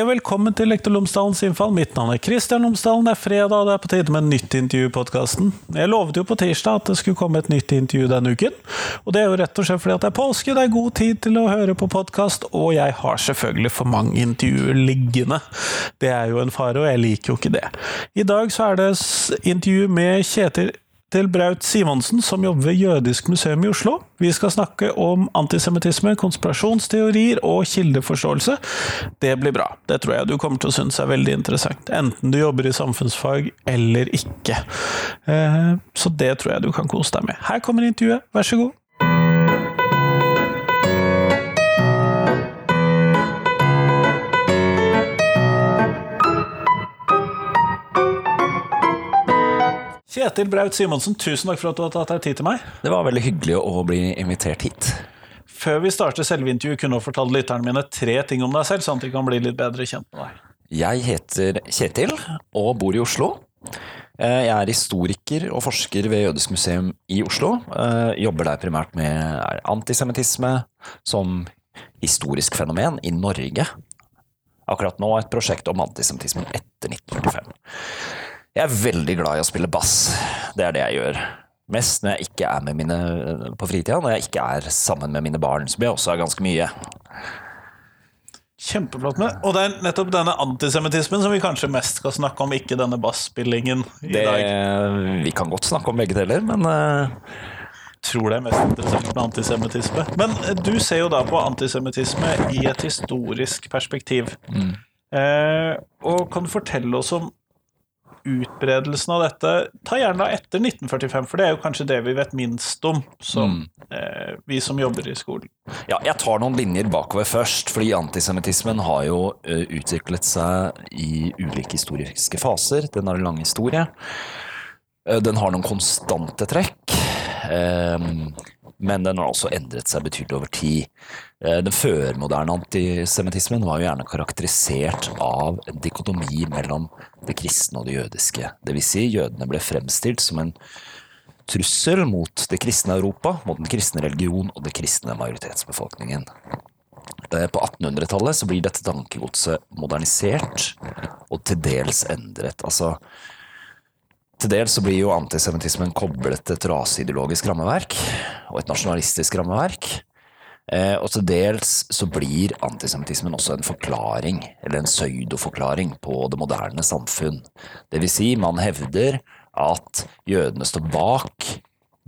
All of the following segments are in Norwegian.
Hei og velkommen til Lektor Lomsdalens innfall. Mitt navn er Kristian Lomsdalen. Det er fredag, og det er på tide med en nytt intervju i podkasten. Jeg lovet jo på tirsdag at det skulle komme et nytt intervju denne uken. Og det er jo rett og slett fordi at det er påske, det er god tid til å høre på podkast, og jeg har selvfølgelig for mange intervjuer liggende. Det er jo en fare, og jeg liker jo ikke det. I dag så er det intervju med Kjetil til Braut Simonsen, som jobber ved Jødisk museum i Oslo. Vi skal snakke om antisemittisme, konspirasjonsteorier og kildeforståelse. Det blir bra. Det tror jeg du kommer til å synes er veldig interessant. Enten du jobber i samfunnsfag eller ikke. Eh, så det tror jeg du kan kose deg med. Her kommer intervjuet, vær så god. Kjetil Braut Simonsen, tusen takk for at du har tatt deg tid til meg. Det var veldig hyggelig å bli invitert hit. Før vi starter selve intervjuet, kunne du fortalt lytterne mine tre ting om deg selv, sånn at de kan bli litt bedre kjent med deg. Jeg heter Kjetil og bor i Oslo. Eh, jeg er historiker og forsker ved Jødisk museum i Oslo. Eh, jobber der primært med antisemittisme som historisk fenomen i Norge. Akkurat nå et prosjekt om antisemittismen etter 1945. Jeg er veldig glad i å spille bass. Det er det jeg gjør. Mest når jeg ikke er med mine på fritida, når jeg ikke er sammen med mine barn, som jeg også er ganske mye. Kjempeflott med. Og det er nettopp denne antisemittismen som vi kanskje mest skal snakke om, ikke denne basspillingen i det, dag. Vi kan godt snakke om begge deler, men uh... Tror det er mest interessant med antisemittisme. Men eh, du ser jo da på antisemittisme i et historisk perspektiv. Mm. Eh, og kan du fortelle oss om utbredelsen av dette Ta gjerne etter 1945, for det er jo kanskje det vi vet minst om, som, mm. eh, vi som jobber i skolen. Ja, jeg tar noen linjer bakover først, fordi antisemittismen har jo uh, utviklet seg i ulike historiske faser. Den har en lang historie. Uh, den har noen konstante trekk. Uh, men den har også endret seg betydelig over tid. Eh, den førmoderne antisemittismen var jo gjerne karakterisert av en dikotomi mellom det kristne og det jødiske. Vil si, jødene ble fremstilt som en trussel mot det kristne Europa, mot den kristne religion og det kristne majoritetsbefolkningen. Eh, på 1800-tallet blir dette tankegodset modernisert og til dels endret. Altså, til dels så blir jo antisemittismen koblet til et raseideologisk rammeverk og et nasjonalistisk rammeverk. Eh, og til dels så blir antisemittismen også en forklaring, eller en pseudoforklaring, på det moderne samfunn. Det vil si, man hevder at jødene står bak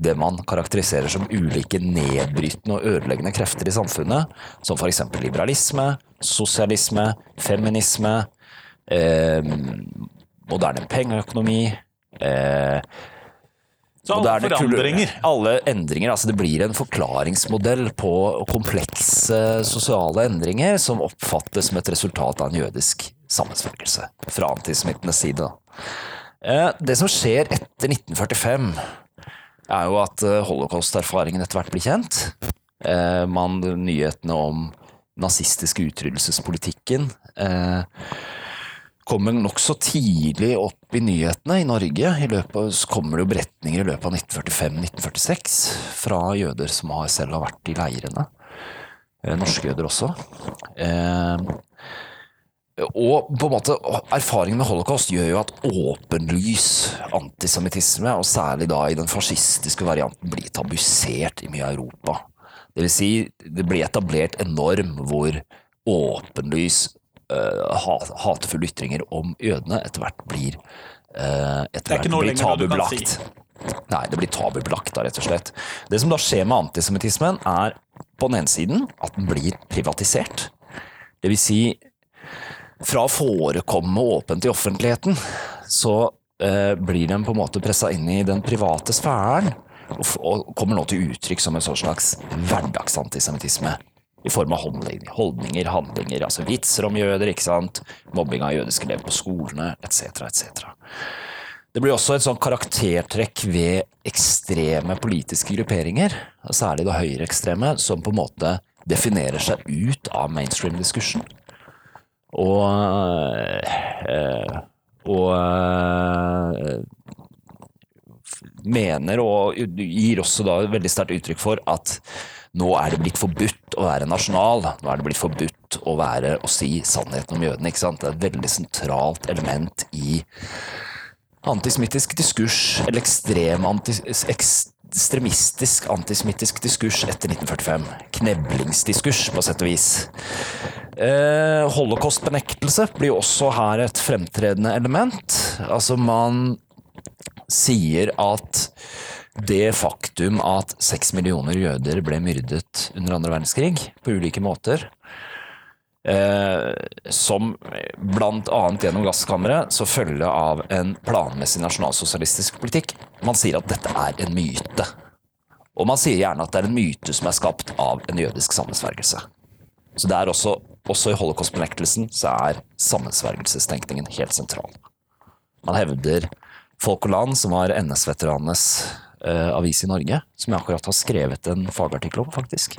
det man karakteriserer som ulike nedbrytende og ødeleggende krefter i samfunnet, som eksempel liberalisme, sosialisme, feminisme, eh, moderne pengeøkonomi, Eh, så alle forandringer? Alle endringer. altså Det blir en forklaringsmodell på komplekse sosiale endringer som oppfattes som et resultat av en jødisk sammensvelgelse fra antisemittenes side. Eh, det som skjer etter 1945, er jo at eh, holocaust-erfaringen etter hvert blir kjent. Eh, man, nyhetene om nazistiske utryddelsespolitikken kommer nokså tidlig opp i nyhetene i Norge. I løpet, kommer det jo beretninger i løpet av 1945-1946 fra jøder som har, selv har vært i leirene. Eh, norske jøder også. Eh, og på en måte, Erfaringen med holocaust gjør jo at åpenlys antisemittisme, og særlig da i den fascistiske varianten, blir tabusert i mye av Europa. Det vil si, det blir etablert en norm hvor åpenlys hatefulle ytringer om jødene etter hvert blir uh, etter hvert blir tabubelagt. Nei, det blir tabubelagt, da, rett og slett. Det som da skjer med antisemittismen, er på den ene siden at den blir privatisert. Det vil si, fra å forekomme åpent i offentligheten, så uh, blir den på en måte pressa inn i den private sfæren. Og, og kommer nå til uttrykk som en sånn slags hverdagsantisemittisme i form av holdninger, handlinger, altså vitser om jøder, ikke sant, mobbing av jødiske elever på skolene, etc., etc. Det blir også et sånn karaktertrekk ved ekstreme politiske grupperinger, særlig det høyreekstreme, som på en måte definerer seg ut av mainstream-diskursen. Og, øh, og øh, mener, og gir også da veldig sterkt uttrykk for, at nå er det blitt forbudt å være nasjonal. Nå er det blitt forbudt å være å si sannheten om jødene. Det er et veldig sentralt element i antisemittisk diskurs, eller ekstrem antis, ekstremistisk antisemittisk diskurs etter 1945. Kneblingsdiskurs, på sett og vis. Eh, Holocaust-benektelse blir også her et fremtredende element. Altså, man sier at det faktum at seks millioner jøder ble myrdet under andre verdenskrig på ulike måter, eh, som annet gjennom gasskammeret så følge av en planmessig nasjonalsosialistisk politikk. Man sier at dette er en myte. Og man sier gjerne at det er en myte som er skapt av en jødisk sammensvergelse. Så det er også, også i holocaust-benektelsen så er sammensvergelsestenkningen helt sentral. Man hevder Folk og Land, som var NS-veteranenes avis i Norge, som jeg akkurat har skrevet en fagartikkel om, faktisk,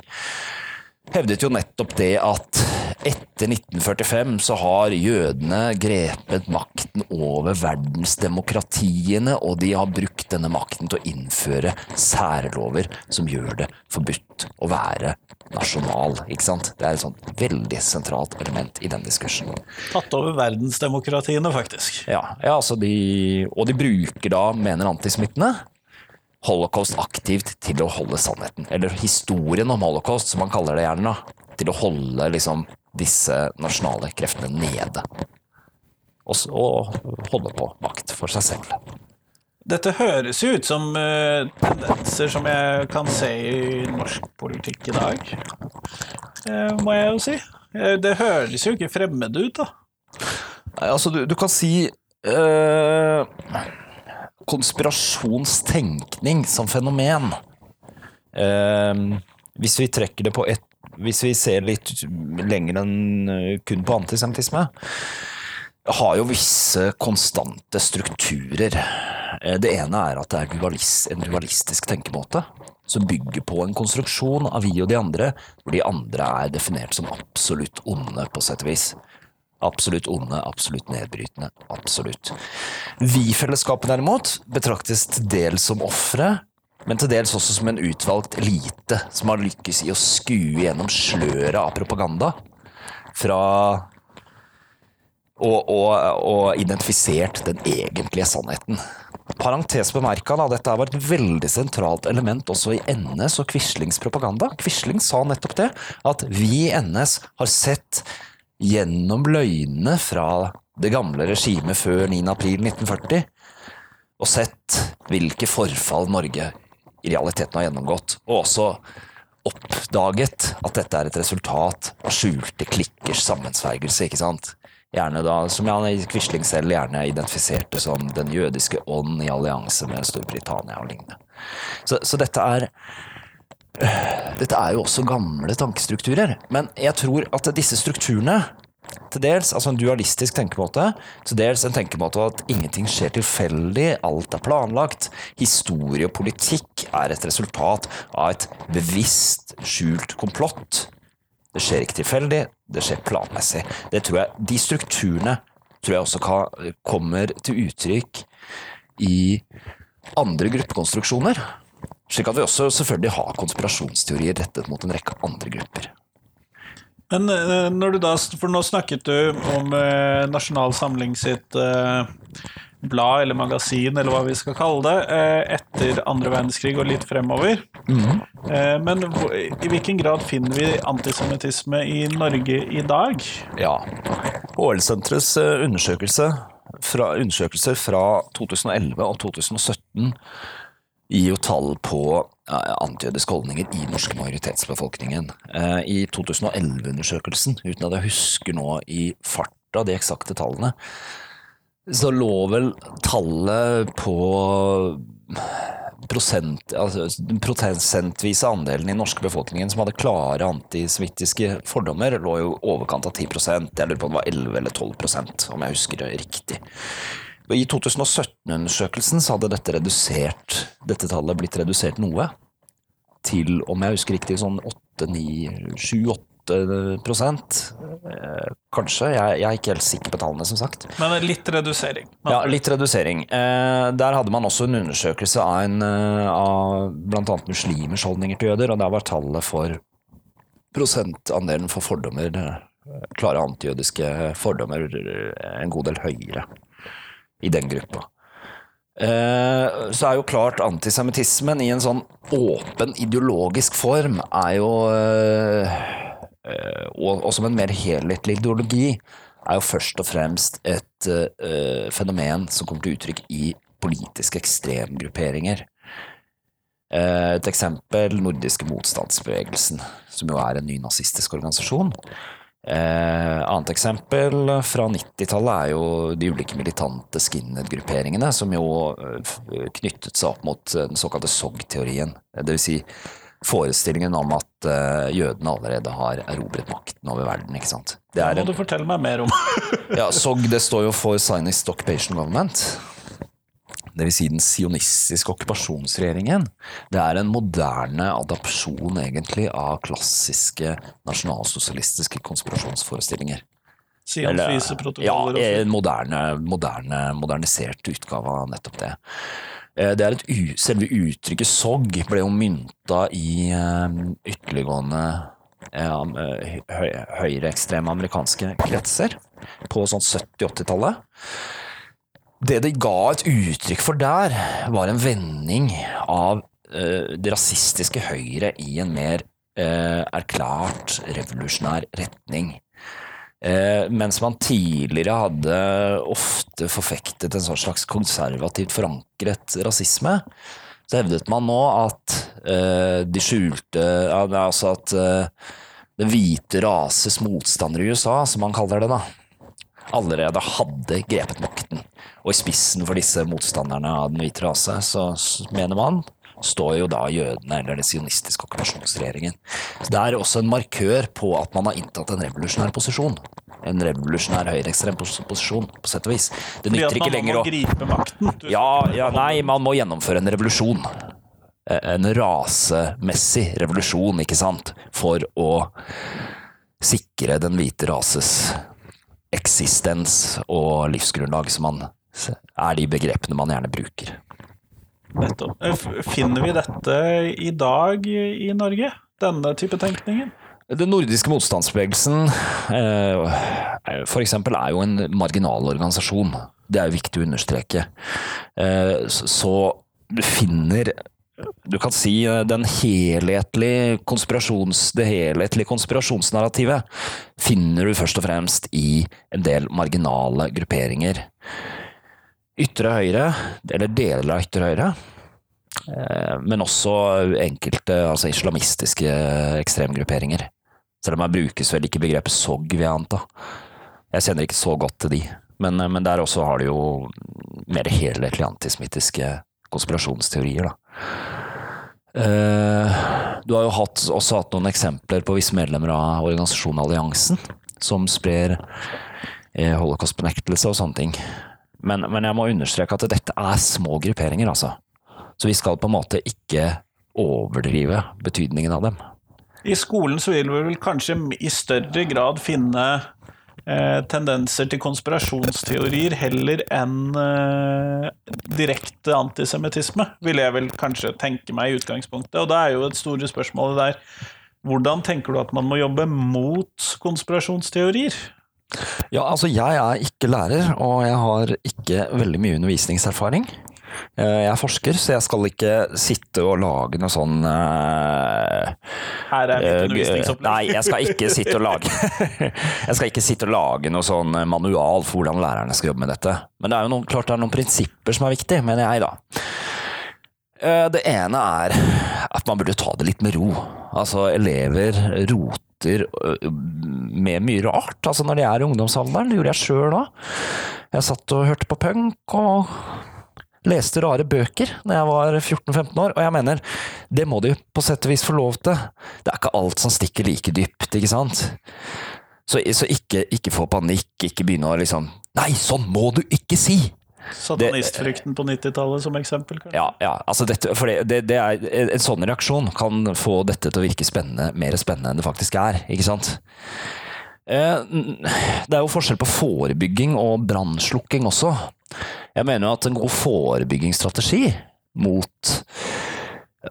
hevdet jo nettopp det at etter 1945 så har jødene grepet makten over verdensdemokratiene, og de har brukt denne makten til å innføre særlover som gjør det forbudt å være nasjonal. ikke sant? Det er et sånt veldig sentralt element i den diskursen. Tatt over verdensdemokratiene, faktisk. Ja, ja altså de, Og de bruker da, mener antisemittene, holocaust aktivt til å holde sannheten. Eller historien om holocaust, som man kaller det gjerne. Til å holde liksom disse nasjonale kreftene nede. Og, så- og holde på makt for seg selv. Dette høres jo ut som uh, tendenser som jeg kan se i norsk politikk i dag, uh, må jeg jo si. Uh, Det høres jo ikke fremmed ut, da. Nei, altså, du, du kan si eh, konspirasjonstenkning som fenomen. Eh, hvis vi trekker det på ett Hvis vi ser litt lenger enn eh, kun på antisemittisme, har jo visse konstante strukturer. Eh, Det ene er at det er en dualistisk tenkemåte som bygger på en konstruksjon av vi og de andre, hvor de andre er definert som absolutt onde, på sett og vis. Absolutt onde, absolutt nedbrytende. Absolutt. Vi-fellesskapet derimot betraktes til dels som ofre, men til dels også som en utvalgt elite som har lykkes i å skue gjennom sløret av propaganda fra og, og, og identifisert den egentlige sannheten. Parentes bemerka, dette var et veldig sentralt element også i NS og Quislings propaganda. Quisling sa nettopp det, at vi i NS har sett gjennom løgnene fra det gamle regimet før 9. april 1940, og sett hvilke forfall Norge i realiteten har gjennomgått, og også oppdaget at dette er et resultat av skjulte klikkers sammensvergelse, ikke sant? Gjerne da, som Jan Quisling selv gjerne identifiserte som den jødiske ånd i allianse med Storbritannia og lignende. Så, så dette er dette er jo også gamle tankestrukturer, men jeg tror at disse strukturene til dels altså en dualistisk tenkemåte, til dels en tenkemåte at ingenting skjer tilfeldig, alt er planlagt. Historie og politikk er et resultat av et bevisst, skjult komplott. Det skjer ikke tilfeldig, det skjer planmessig. Det tror jeg, De strukturene tror jeg også kan, kommer til uttrykk i andre gruppekonstruksjoner. Slik at vi også selvfølgelig har konspirasjonsteorier rettet mot en rekke andre grupper. Men eh, når du da, for nå snakket du om eh, Nasjonal Samling sitt eh, blad eller magasin, eller hva vi skal kalle det, eh, etter andre verdenskrig og litt fremover. Eh, men i hvilken grad finner vi antisemittisme i Norge i dag? Ja. HL-senterets eh, undersøkelse fra, undersøkelser fra 2011 og 2017 gir jo tall på antijødiske holdninger i norske majoritetsbefolkningen. Eh, I 2011-undersøkelsen, uten at jeg husker nå i farta de eksakte tallene, så lå vel tallet på prosent, altså, prosentvise andelen i norske befolkningen som hadde klare antisemittiske fordommer, lå jo overkant av 10 Jeg lurer på om det var 11 eller 12% om jeg husker det riktig. I 2017-undersøkelsen så hadde dette redusert, dette tallet blitt redusert noe. Til, om jeg husker riktig, sånn 8-9-7-8 prosent. Eh, kanskje. Jeg, jeg er ikke helt sikker på tallene, som sagt. Men litt redusering. Ja, litt redusering. Eh, der hadde man også en undersøkelse av, en, eh, av bl.a. muslimers holdninger til jøder, og der var tallet for prosentandelen for fordommer klare antijødiske fordommer en god del høyere i den gruppa. Eh, så er jo klart antisemittismen i en sånn åpen ideologisk form er jo eh, eh, og, som en mer helhetlig ideologi er jo først og fremst et fenomen som kommer til uttrykk i politiske ekstremgrupperinger. Et eksempel nordiske motstandsbevegelsen, som jo er en ny nazistisk organisasjon. Uh, annet eksempel fra 90-tallet er jo de ulike militante skinhead-grupperingene, som jo knyttet seg opp mot den såkalte SOG-teorien. Det vil si forestillingen om at eh, jødene allerede har erobret makten over verden. ikke sant? Det må du fortelle meg mer om. ja, SOG det står jo for Sinist Occupation Government. Det vil si den sionistiske okkupasjonsregjeringen. Det er en moderne adapsjon egentlig av klassiske nasjonalsosialistiske konspirasjonsforestillinger. Ja, en moderne, moderne, modernisert utgave av nettopp det. Eh, det er et, selve uttrykket sog ble jo mynta i eh, ytterliggående eh, høyreekstreme amerikanske kretser på sånn 70-80-tallet. Det det ga et uttrykk for der, var en vending av det rasistiske høyre i en mer erklært revolusjonær retning. Eh, mens man tidligere hadde ofte forfektet en sånn slags konservativt forankret rasisme, så hevdet man nå at eh, de skjulte Altså at eh, den hvite rases motstandere i USA, som man kaller det, da, allerede hadde grepet makten. Og i spissen for disse motstanderne av den hvite rase, så mener man står jo da jødene eller den sionistiske okkupasjonsregjeringen. Så Det er også en markør på at man har inntatt en revolusjonær posisjon. En revolusjonær høyreekstrem posisjon, på sett og vis. Det nytter ikke lenger å Man må gripe makten? Ja, ja, nei, man må gjennomføre en revolusjon. Eh, en rasemessig revolusjon, ikke sant, for å sikre den hvite rases eksistens og livsgrunnlag, som man er de begrepene man gjerne bruker. Nettopp. Eh, finner vi dette i dag i Norge? Denne type tenkningen? Den nordiske motstandsbevegelsen f.eks. for eksempel er jo en marginal organisasjon. Det er jo viktig å understreke. Eh, så du finner du kan si den helhetlige det helhetlige konspirasjonsnarrativet finner du først og fremst i en del marginale grupperinger ytre høyre, eller deler av ytre høyre. Eh, men også enkelte altså islamistiske ekstremgrupperinger. Selv om jeg brukes vel ikke begrepet SOG, vil jeg anta. Jeg kjenner ikke så godt til de. Men, eh, men der også har de jo mer helhetlige antisemittiske konspirasjonsteorier, da. Eh, du har jo hatt, også hatt noen eksempler på visse medlemmer av organisasjonen Alliansen, som sprer holocaust-benektelse og sånne ting. Men, men, jeg må understreke at dette er små grupperinger, altså. Så vi skal på en måte ikke overdrive betydningen av dem. I skolen så vil vi vel kanskje i større grad finne eh, tendenser til konspirasjonsteorier heller enn eh, direkte antisemittisme, vil jeg vel kanskje tenke meg i utgangspunktet. Og da er jo et store spørsmål der hvordan tenker du at man må jobbe mot konspirasjonsteorier? Ja, altså jeg er ikke lærer, og jeg har ikke veldig mye undervisningserfaring. Eh, jeg er forsker, så jeg skal ikke sitte og lage noe sånn uh, Her er mitt eh, undervisningsopplegg. Nei, jeg skal ikke sitte og lage Jeg skal ikke sitte og lage noe sånn manual for hvordan lærerne skal jobbe med dette. Men det er jo noen, klart det er noen prinsipper som er viktige, mener jeg, da. Det ene er at man burde ta det litt med ro. Altså, elever roter slutter øh, med mye rart, altså når de er i ungdomsalderen. Det gjorde jeg sjøl òg. Jeg satt og hørte på punk og leste rare bøker da jeg var 14-15 år, og jeg mener, det må de på sett og vis få lov til. Det er ikke alt som stikker like dypt, ikke sant? Så, så ikke, ikke få panikk, ikke begynne å liksom Nei, sånn må du ikke si! Satanistfrykten på 90-tallet som eksempel? Kanskje? Ja, ja altså dette, for det, det, er, en sånn reaksjon kan få dette til å virke spennende, mer spennende enn det faktisk er. ikke sant? Eh, det er jo forskjell på forebygging og brannslukking også. Jeg mener jo at en god forebyggingsstrategi mot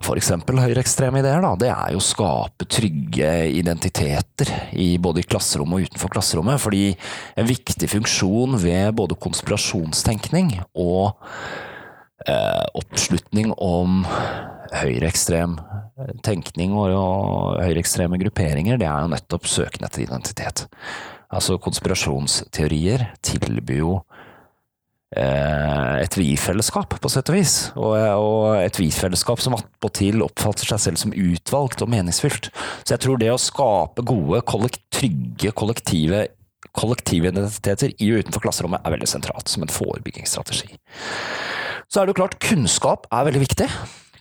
f.eks. høyreekstreme ideer, da, det er jo å skape trygge identiteter i både i klasserommet og utenfor klasserommet. Fordi en viktig funksjon ved både konspirasjonstenkning og eh, oppslutning om høyreekstrem tenkning og, og høyreekstreme grupperinger, det er jo nettopp søken etter identitet. Altså konspirasjonsteorier tilbyr jo et vi-fellesskap, på sett og vis. Og, og et vi-fellesskap som attpåtil oppfatter seg selv som utvalgt og meningsfylt. Så jeg tror det å skape gode, kollekt, trygge, kollektive kollektive identiteter i og utenfor klasserommet er veldig sentralt som en forebyggingsstrategi. Så er det jo klart, kunnskap er veldig viktig.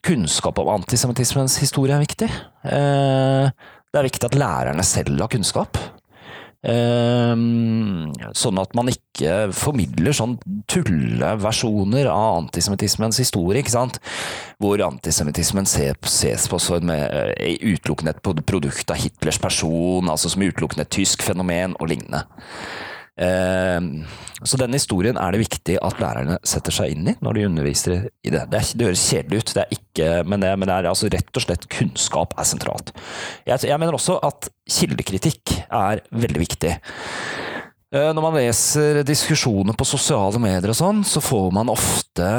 Kunnskap om antisemittismens historie er viktig. Eh, det er viktig at lærerne selv har kunnskap. Ehm, sånn at man ikke formidler sånn tulleversjoner av antisemittismens historie, ikke sant? Hvor antisemittismen ses på som eh, utelukkende et produkt av Hitlers person, altså som utelukkende et tysk fenomen og lignende. Ehm, så denne historien er det viktig at lærerne setter seg inn i når de underviser i det. Det, det høres kjedelig ut, det ikke, men, det, men det er altså rett og slett kunnskap er sentralt. Jeg, jeg mener også at kildekritikk er veldig viktig. Ehm, når man leser diskusjoner på sosiale medier og sånn, så får man ofte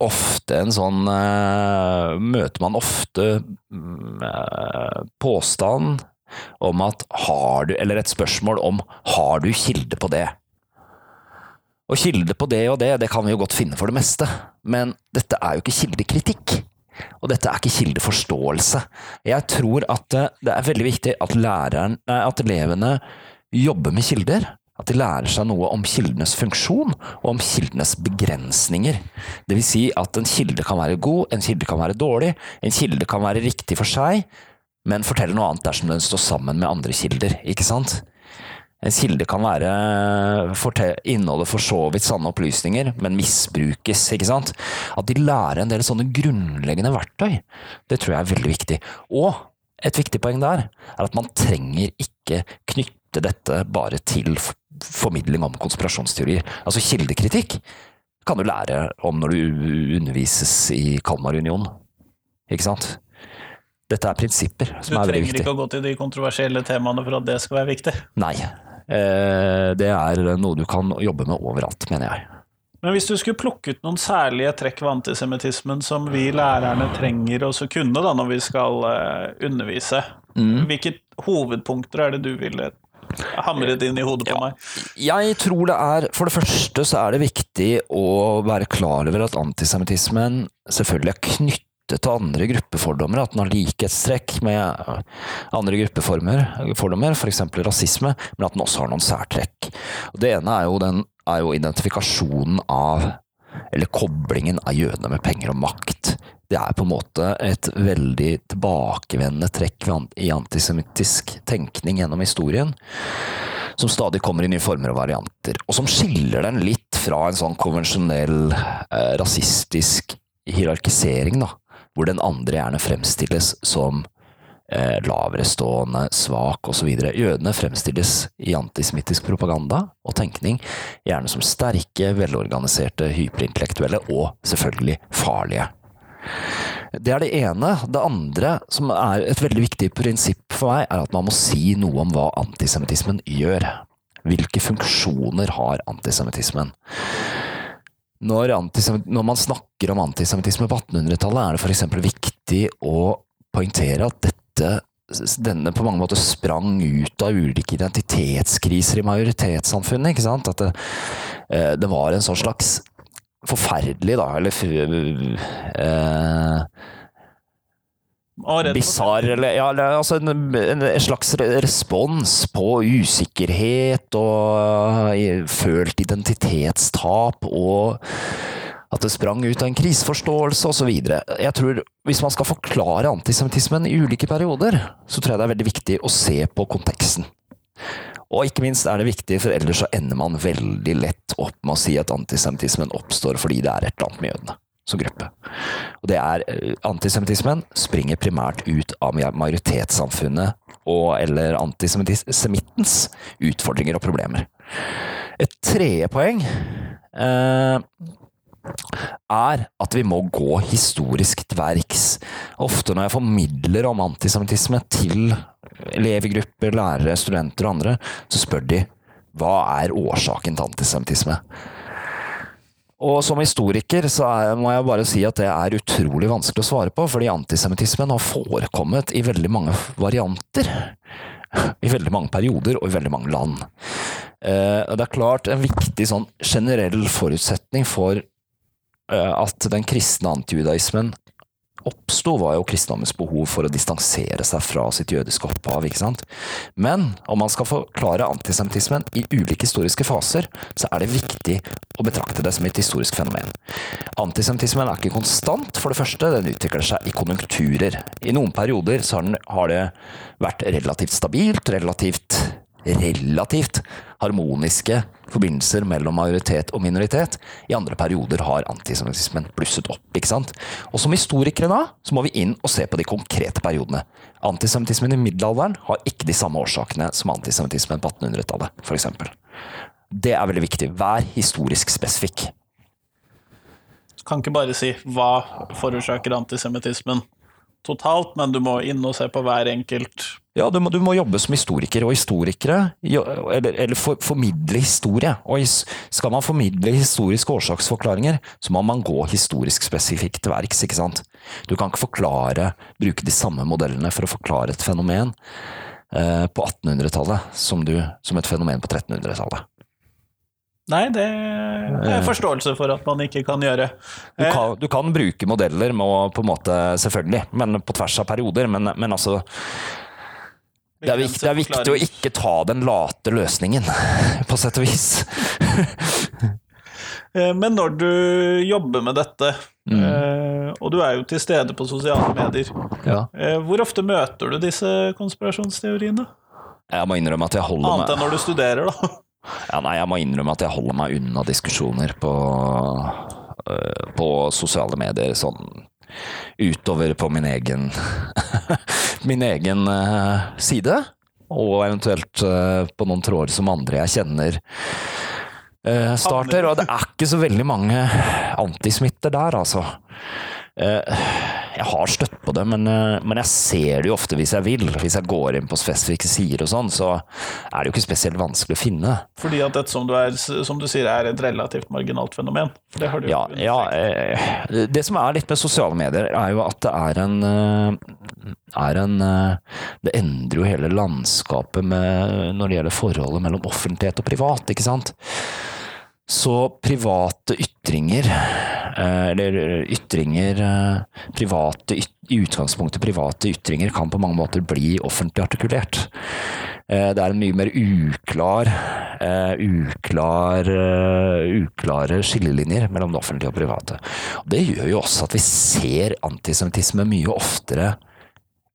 ofte en sånn uh, Møter man ofte uh, påstand om at har du, eller et spørsmål om har du kilde på det? Og kilde på det og det, det kan vi jo godt finne for det meste, men dette er jo ikke kildekritikk. Og dette er ikke kildeforståelse. Jeg tror at det er veldig viktig at, læreren, at elevene jobber med kilder. At de lærer seg noe om kildenes funksjon og om kildenes begrensninger. Vil si at en kilde kan være god, en kilde kan være dårlig, en kilde kan være riktig for seg, men forteller noe annet dersom den står sammen med andre kilder, ikke sant? En kilde kan være inneholde for så vidt sanne opplysninger, men misbrukes, ikke sant? At de lærer en del sånne grunnleggende verktøy, det tror jeg er veldig viktig. Og et viktig poeng der er at man trenger ikke knytte dette bare til formidling om konspirasjonsteorier. Altså kildekritikk kan du lære om når du undervises i Kalmarunionen, ikke sant? Dette er prinsipper som er veldig viktige. Du trenger ikke å gå til de kontroversielle temaene for at det skal være viktig? Nei. Eh, det er noe du kan jobbe med overalt, mener jeg. Men hvis du skulle plukke ut noen særlige trekk ved antisemittismen som vi lærerne trenger å kunne da, når vi skal eh, undervise, mm. hvilke hovedpunkter er det du ville hamret inn i hodet på ja. meg? Jeg tror det er For det første så er det viktig å være klar over at antisemittismen selvfølgelig er knyttet knyttet til andre gruppefordommer, at den har likhetstrekk med andre gruppefordommer, f.eks. rasisme, men at den også har noen særtrekk. Og det ene er jo, den, er jo identifikasjonen av, eller koblingen av jødene med penger og makt. Det er på en måte et veldig tilbakevendende trekk i antisemittisk tenkning gjennom historien som stadig kommer i nye former og varianter, og som skiller den litt fra en sånn konvensjonell eh, rasistisk hierarkisering, da, hvor den andre gjerne fremstilles som eh, laverestående, svak osv. Jødene fremstilles i antisemittisk propaganda og tenkning gjerne som sterke, velorganiserte, hyperintellektuelle og selvfølgelig farlige. Det er det ene. Det andre, som er et veldig viktig prinsipp for meg, er at man må si noe om hva antisemittismen gjør. Hvilke funksjoner har antisemittismen? Når, når, man snakker om antisemittisme på 1800-tallet, er det f.eks. viktig å poengtere at dette, denne på mange måter sprang ut av ulike identitetskriser i majoritetssamfunnet. ikke sant? At det, eh, det var en sånn slags forferdelig, da, eller eh, Bisarr, eller ja, altså en, en, slags respons på usikkerhet og uh, følt identitetstap og at det sprang ut av en kriseforståelse osv. Jeg tror Hvis man skal forklare antisemittismen i ulike perioder, så tror jeg det er veldig viktig å se på konteksten. Og ikke minst er det viktig, for ellers så ender man veldig lett opp med å si at antisemittismen oppstår fordi det er et eller annet med jødene som gruppe. Og det er eh, Antisemittismen springer primært ut av majoritetssamfunnet og eller antisemittens utfordringer og problemer. Et tredje poeng eh, er at vi må gå historisk til verks. Ofte når jeg formidler om antisemittisme til elevgrupper, lærere, studenter og andre, så spør de hva er årsaken til antisemittisme. Og som historiker så er, må jeg bare si at det er utrolig vanskelig å svare på, fordi antisemittismen har forekommet i veldig mange varianter. I veldig mange perioder og i veldig mange land. Eh, det er klart en viktig sånn generell forutsetning for eh, at den kristne antijudaismen oppsto, var jo kristendommens behov for å distansere seg fra sitt jødiske opphav. ikke sant? Men om man skal forklare antisemittismen i ulike historiske faser, så er det viktig å betrakte det som et historisk fenomen. Antisemittismen er ikke konstant, for det første. Den utvikler seg i konjunkturer. I noen perioder så har, den, det vært relativt stabilt, relativt relativt harmoniske forbindelser mellom majoritet og minoritet. I andre perioder har antisemittismen blusset opp. ikke sant? Og som historikere da, så må vi inn og se på de konkrete periodene. Antisemittismen i middelalderen har ikke de samme årsakene som antisemittismen på 1800-tallet, f.eks. Det er veldig viktig. Vær historisk spesifikk. Kan ikke bare si hva forårsaker antisemittismen totalt, men du må inn og se på hver enkelt Ja, du må, du må jobbe som historiker, og historikere Eller, eller for, formidle historie. Og skal man formidle historiske årsaksforklaringer, så må man gå historisk spesifikt til verks, ikke sant. Du kan ikke forklare, bruke de samme modellene for å forklare et fenomen eh, på 1800-tallet som, som et fenomen på 1300-tallet. Nei, det er forståelse for at man ikke kan gjøre. Du kan, du kan bruke modeller med på en måte, selvfølgelig, men på tvers av perioder. Men, men altså det er, viktig, det er, viktig, å ikke ta den late løsningen, på sett og vis. Eh, men når du jobber med dette, mm. Eh, og du er jo til stede på sosiale medier, ja. Eh, hvor ofte møter du disse konspirasjonsteoriene? Jeg må innrømme at jeg holder meg Annet enn når du studerer, da. Ja, nei, jeg må innrømme at jeg holder meg unna diskusjoner på, på sosiale medier sånn utover på min egen min egen uh, side. Og eventuelt uh, på noen tråder som andre jeg kjenner starter. Og det er ikke så veldig mange antismitter der, altså. Jeg har støtt på det, men, eh, men, jeg ser det jo ofte hvis jeg vil. Hvis jeg går inn på spesifikke sider og sånn, så er det jo ikke spesielt vanskelig å finne. Fordi at dette, som du, er, som du sier, er et relativt marginalt fenomen? Det har du ja, ja eh, det som er litt med sosiale medier, er jo at det er en, eh, er en Det endrer jo hele landskapet med, når det gjelder forholdet mellom offentlighet og privat, ikke sant? Så private ytringer Eh, eller ytringer eh, private, I utgangspunktet private ytringer kan på mange måter bli offentlig artikulert. Eh, det er en mye mer uklar, uklar uklare skillelinjer mellom det offentlige og private. Det gjør jo også at vi ser antisemittisme mye oftere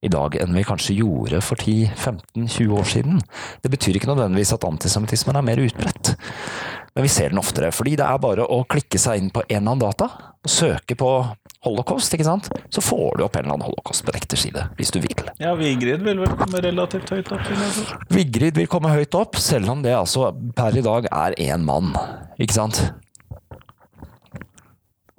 i dag enn vi kanskje gjorde for 10-15-20 år siden. Det betyr ikke nødvendigvis at antisemittismen er mer utbredt. Men vi ser den oftere, fordi det er bare å klikke seg inn på en eller annen data og søke på holocaust, ikke sant? så får du opp en eller annen holocaust-benekterside, hvis du vil. Ja, Vigrid vil vel komme relativt høyt opp? Vigrid vil komme høyt opp, selv om det altså per i dag er én mann, ikke sant?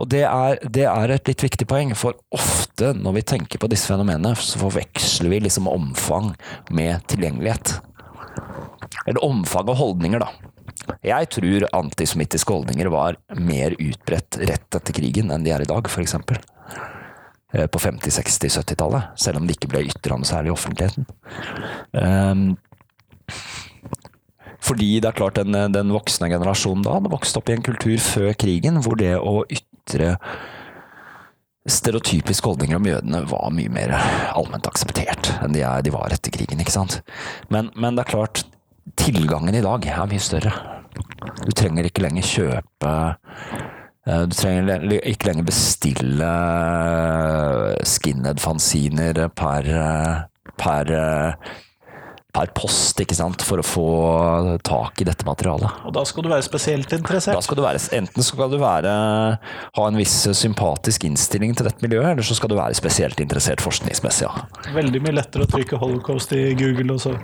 Og det er, det er, et litt viktig poeng, for ofte når vi tenker på disse fenomenene, så forveksler vi liksom omfang med tilgjengelighet. Eller omfang av holdninger, da. Jeg tror antisemittiske holdninger var mer utbredt rett etter krigen enn de er i dag, f.eks. Eh, på 50-, 60-, 70-tallet. Selv om det ikke ble ytra noe særlig i offentligheten. Um, fordi det er klart den, den voksne generasjonen da hadde vokst opp i en kultur før krigen hvor det å ytre stereotypiske holdninger om jødene var mye mer allment akseptert enn de, er, de var etter krigen. ikke sant? Men, men, det er klart, tilgangen i dag er mye større. Du trenger ikke lenger kjøpe eh, du trenger ikke lenger bestille skinhead-fanziner per, per, per, post, ikke sant, for å få tak i dette materialet. Og da skal du være spesielt interessert? Da skal du være, enten skal du være, ha en viss sympatisk innstilling til dette miljøet, eller så skal du være spesielt interessert forskningsmessig, ja. Veldig mye lettere å trykke holocaust i Google og så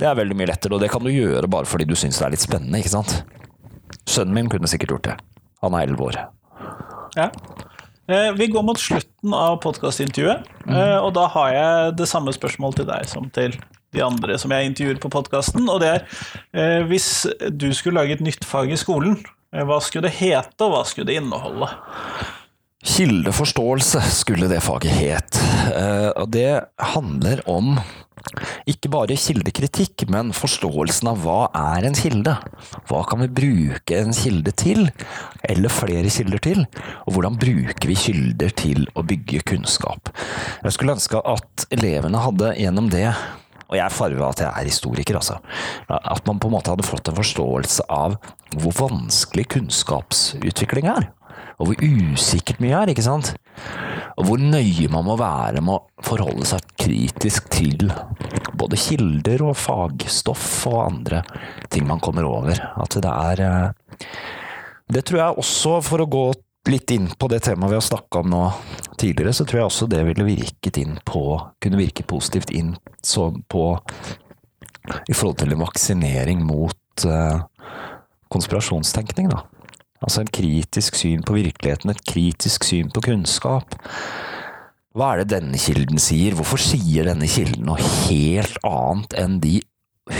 det er veldig mye lettere, og det kan du gjøre bare fordi du syns det er litt spennende, ikke sant? Sønnen min kunne sikkert gjort det. Han er elleve år. Ja. Eh, Vi går mot slutten av podkastintervjuet, mm. og da har jeg det samme spørsmålet til deg som til de andre som jeg intervjuer på podkasten, og det er eh, hvis du skulle lage et nytt fag i skolen, hva skulle det hete, og hva skulle det inneholde? Kildeforståelse skulle det faget het. Og det handler om ikke bare kildekritikk, men forståelsen av hva er en kilde? Hva kan vi bruke en kilde til, eller flere kilder til? Og hvordan bruker vi kilder til å bygge kunnskap? Jeg skulle ønske at elevene hadde gjennom det og jeg er farga at jeg er historiker, altså. At man på en måte hadde fått en forståelse av hvor vanskelig kunnskapsutvikling er. Og hvor usikkert mye er, ikke sant? Og hvor nøye man må være med å forholde seg kritisk til både kilder og fagstoff og andre ting man kommer over. At det er eh, Det tror jeg også, for å gå litt inn på det temaet vi har snakka om nå tidligere, så tror jeg også det ville virket inn på Kunne virke positivt inn på I forhold til vaksinering mot eh, konspirasjonstenkning, da. Altså en kritisk syn på virkeligheten, et kritisk syn på kunnskap. Hva er det denne kilden sier? Hvorfor sier denne kilden noe helt annet enn de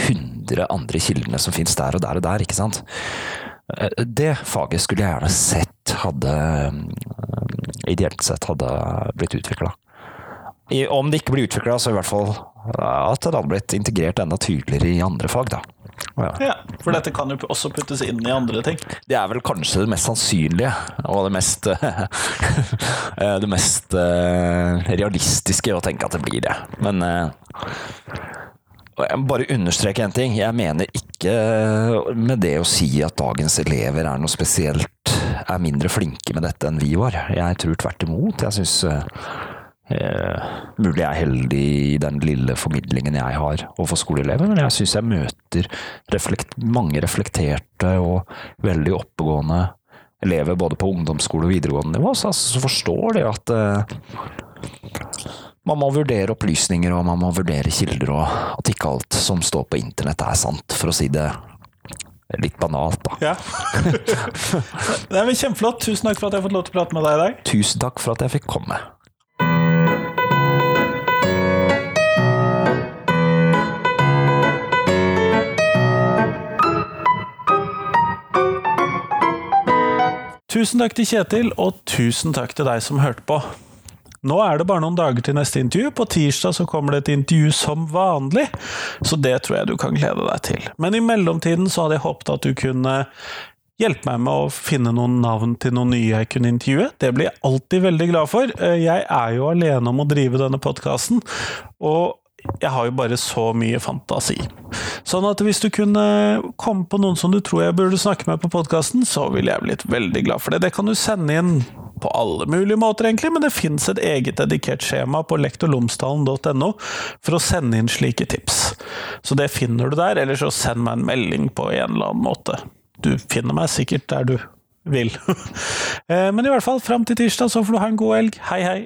hundre andre kildene som finnes der og der og der, ikke sant? Eh, Det faget skulle jeg gjerne sett hadde eh, Ideelt sett hadde blitt utvikla. Om det ikke blir utvikla, så i hvert fall at det hadde blitt integrert enda tydeligere i andre fag, da. Ja. Ja, For dette kan jo også puttes inn i andre ting. Det er vel kanskje det mest sannsynlige, og det mest eh, Det mest eh, realistiske å tenke at det blir det. Men eh, jeg må bare understreke en ting. Jeg mener ikke med det å si at dagens elever er noe spesielt er mindre flinke med dette enn vi var. Jeg tror tvert imot. Jeg syns Eh, mulig jeg er heldig i den lille formidlingen jeg har overfor skoleelever, men jeg syns jeg møter reflekt, mange reflekterte og veldig oppegående elever både på ungdomsskole og videregående nivå, så, så forstår de at eh, man må vurdere opplysninger og man må vurdere kilder, og at ikke alt som står på internett er sant, for å si det litt banalt, da. Ja. Det er vel kjempeflott. Tusen takk for at jeg har fått lov til å prate med deg i dag. Tusen takk for at jeg fikk komme. Tusen takk til Kjetil, og tusen takk til deg som hørte på. Nå er det bare noen dager til neste intervju. På tirsdag så kommer det et intervju som vanlig, så det tror jeg du kan glede deg til. Men i mellomtiden så hadde jeg håpet at du kunne hjelpe meg med å finne noen navn til noen nye jeg kunne intervjue. Det blir jeg alltid veldig glad for. Jeg er jo alene om å drive denne podkasten, og jeg har jo bare så mye fantasi. Sånn at hvis du kunne komme på noen som du tror jeg burde snakke med på podkasten, så ville jeg blitt veldig glad for det. Det kan du sende inn på alle mulige måter, egentlig, men det fins et eget dedikert skjema på lektorlomsdalen.no for å sende inn slike tips. Så det finner du der, eller så send meg en melding på en eller annen måte. Du finner meg sikkert der du vil. Men i hvert fall, fram til tirsdag så får du ha en god helg. Hei, hei!